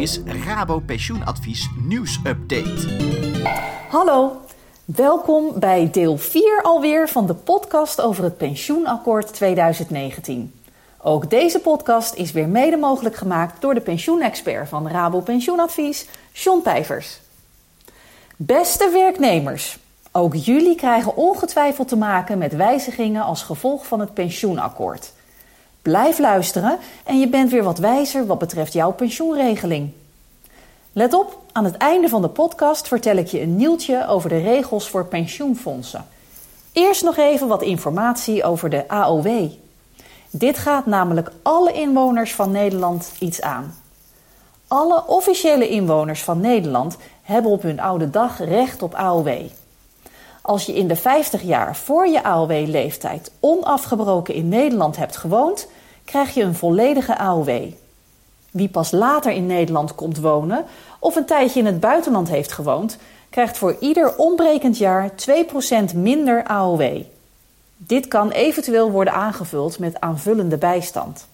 is Rabo Pensioenadvies nieuwsupdate. Hallo, welkom bij deel 4 alweer van de podcast over het Pensioenakkoord 2019. Ook deze podcast is weer mede mogelijk gemaakt door de pensioenexpert van Rabo Pensioenadvies, John Pijvers. Beste werknemers, ook jullie krijgen ongetwijfeld te maken met wijzigingen als gevolg van het pensioenakkoord. Blijf luisteren en je bent weer wat wijzer wat betreft jouw pensioenregeling. Let op, aan het einde van de podcast vertel ik je een nieuwtje over de regels voor pensioenfondsen. Eerst nog even wat informatie over de AOW. Dit gaat namelijk alle inwoners van Nederland iets aan. Alle officiële inwoners van Nederland hebben op hun oude dag recht op AOW. Als je in de 50 jaar voor je AOW-leeftijd onafgebroken in Nederland hebt gewoond, krijg je een volledige AOW. Wie pas later in Nederland komt wonen of een tijdje in het buitenland heeft gewoond, krijgt voor ieder ombrekend jaar 2% minder AOW. Dit kan eventueel worden aangevuld met aanvullende bijstand.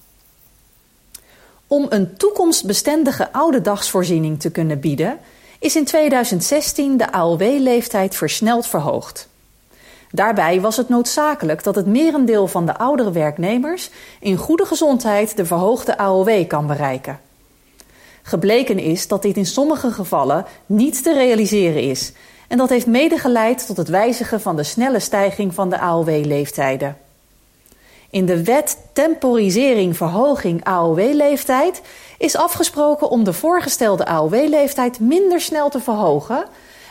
Om een toekomstbestendige oude dagsvoorziening te kunnen bieden, is in 2016 de AOW-leeftijd versneld verhoogd. Daarbij was het noodzakelijk dat het merendeel van de oudere werknemers in goede gezondheid de verhoogde AOW kan bereiken. Gebleken is dat dit in sommige gevallen niet te realiseren is en dat heeft mede geleid tot het wijzigen van de snelle stijging van de AOW-leeftijden. In de wet Temporisering Verhoging AOW-leeftijd is afgesproken om de voorgestelde AOW-leeftijd minder snel te verhogen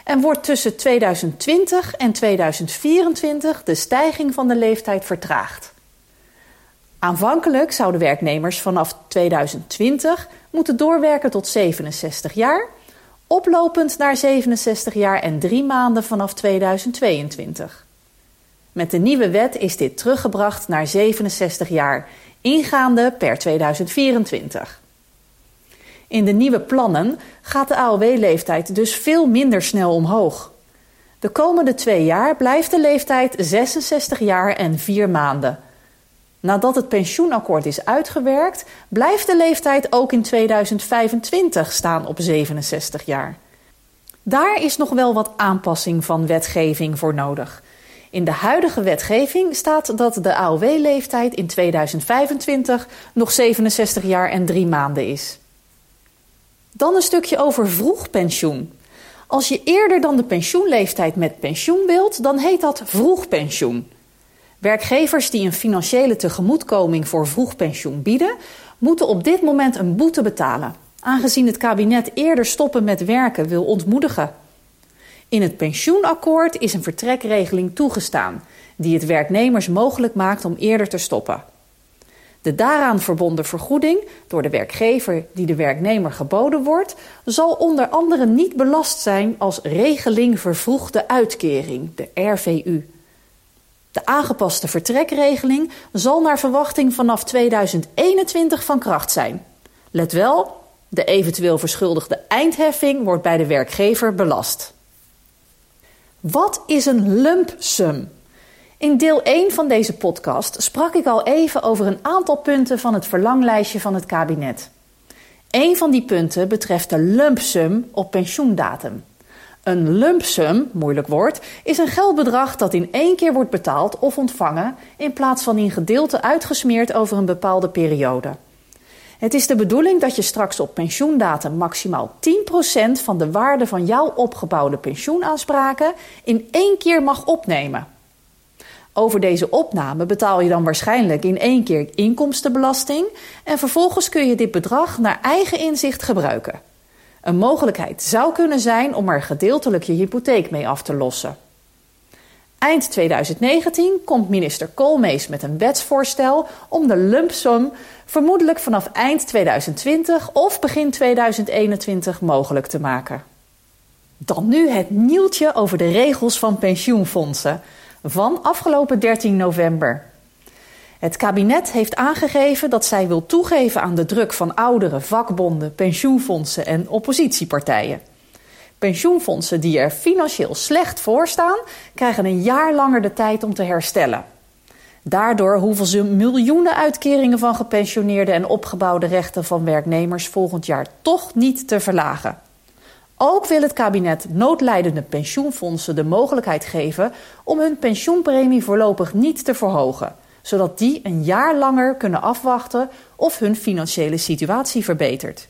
en wordt tussen 2020 en 2024 de stijging van de leeftijd vertraagd. Aanvankelijk zouden werknemers vanaf 2020 moeten doorwerken tot 67 jaar, oplopend naar 67 jaar en drie maanden vanaf 2022. Met de nieuwe wet is dit teruggebracht naar 67 jaar, ingaande per 2024. In de nieuwe plannen gaat de AOW-leeftijd dus veel minder snel omhoog. De komende twee jaar blijft de leeftijd 66 jaar en 4 maanden. Nadat het pensioenakkoord is uitgewerkt, blijft de leeftijd ook in 2025 staan op 67 jaar. Daar is nog wel wat aanpassing van wetgeving voor nodig. In de huidige wetgeving staat dat de AOW-leeftijd in 2025 nog 67 jaar en 3 maanden is. Dan een stukje over vroegpensioen. Als je eerder dan de pensioenleeftijd met pensioen wilt, dan heet dat vroegpensioen. Werkgevers die een financiële tegemoetkoming voor vroegpensioen bieden, moeten op dit moment een boete betalen, aangezien het kabinet eerder stoppen met werken wil ontmoedigen. In het pensioenakkoord is een vertrekregeling toegestaan, die het werknemers mogelijk maakt om eerder te stoppen. De daaraan verbonden vergoeding door de werkgever die de werknemer geboden wordt, zal onder andere niet belast zijn als regeling vervroegde uitkering, de RVU. De aangepaste vertrekregeling zal naar verwachting vanaf 2021 van kracht zijn. Let wel, de eventueel verschuldigde eindheffing wordt bij de werkgever belast. Wat is een lump sum? In deel 1 van deze podcast sprak ik al even over een aantal punten van het verlanglijstje van het kabinet. Een van die punten betreft de lump sum op pensioendatum. Een lump sum, moeilijk woord, is een geldbedrag dat in één keer wordt betaald of ontvangen in plaats van in gedeelten uitgesmeerd over een bepaalde periode. Het is de bedoeling dat je straks op pensioendatum maximaal 10% van de waarde van jouw opgebouwde pensioenaanspraken in één keer mag opnemen. Over deze opname betaal je dan waarschijnlijk in één keer inkomstenbelasting en vervolgens kun je dit bedrag naar eigen inzicht gebruiken. Een mogelijkheid zou kunnen zijn om er gedeeltelijk je hypotheek mee af te lossen. Eind 2019 komt minister Koolmees met een wetsvoorstel om de lump sum vermoedelijk vanaf eind 2020 of begin 2021 mogelijk te maken. Dan nu het nieuwtje over de regels van pensioenfondsen van afgelopen 13 november. Het kabinet heeft aangegeven dat zij wil toegeven aan de druk van ouderen, vakbonden, pensioenfondsen en oppositiepartijen. Pensioenfondsen die er financieel slecht voor staan, krijgen een jaar langer de tijd om te herstellen. Daardoor hoeven ze miljoenen uitkeringen van gepensioneerden en opgebouwde rechten van werknemers volgend jaar toch niet te verlagen. Ook wil het kabinet noodlijdende pensioenfondsen de mogelijkheid geven om hun pensioenpremie voorlopig niet te verhogen, zodat die een jaar langer kunnen afwachten of hun financiële situatie verbetert.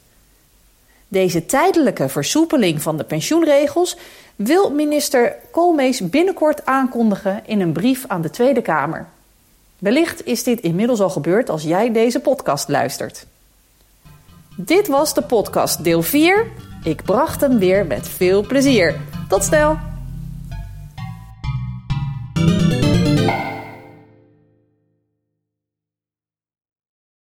Deze tijdelijke versoepeling van de pensioenregels wil minister Koolmees binnenkort aankondigen in een brief aan de Tweede Kamer. Wellicht is dit inmiddels al gebeurd als jij deze podcast luistert. Dit was de podcast deel 4. Ik bracht hem weer met veel plezier. Tot snel!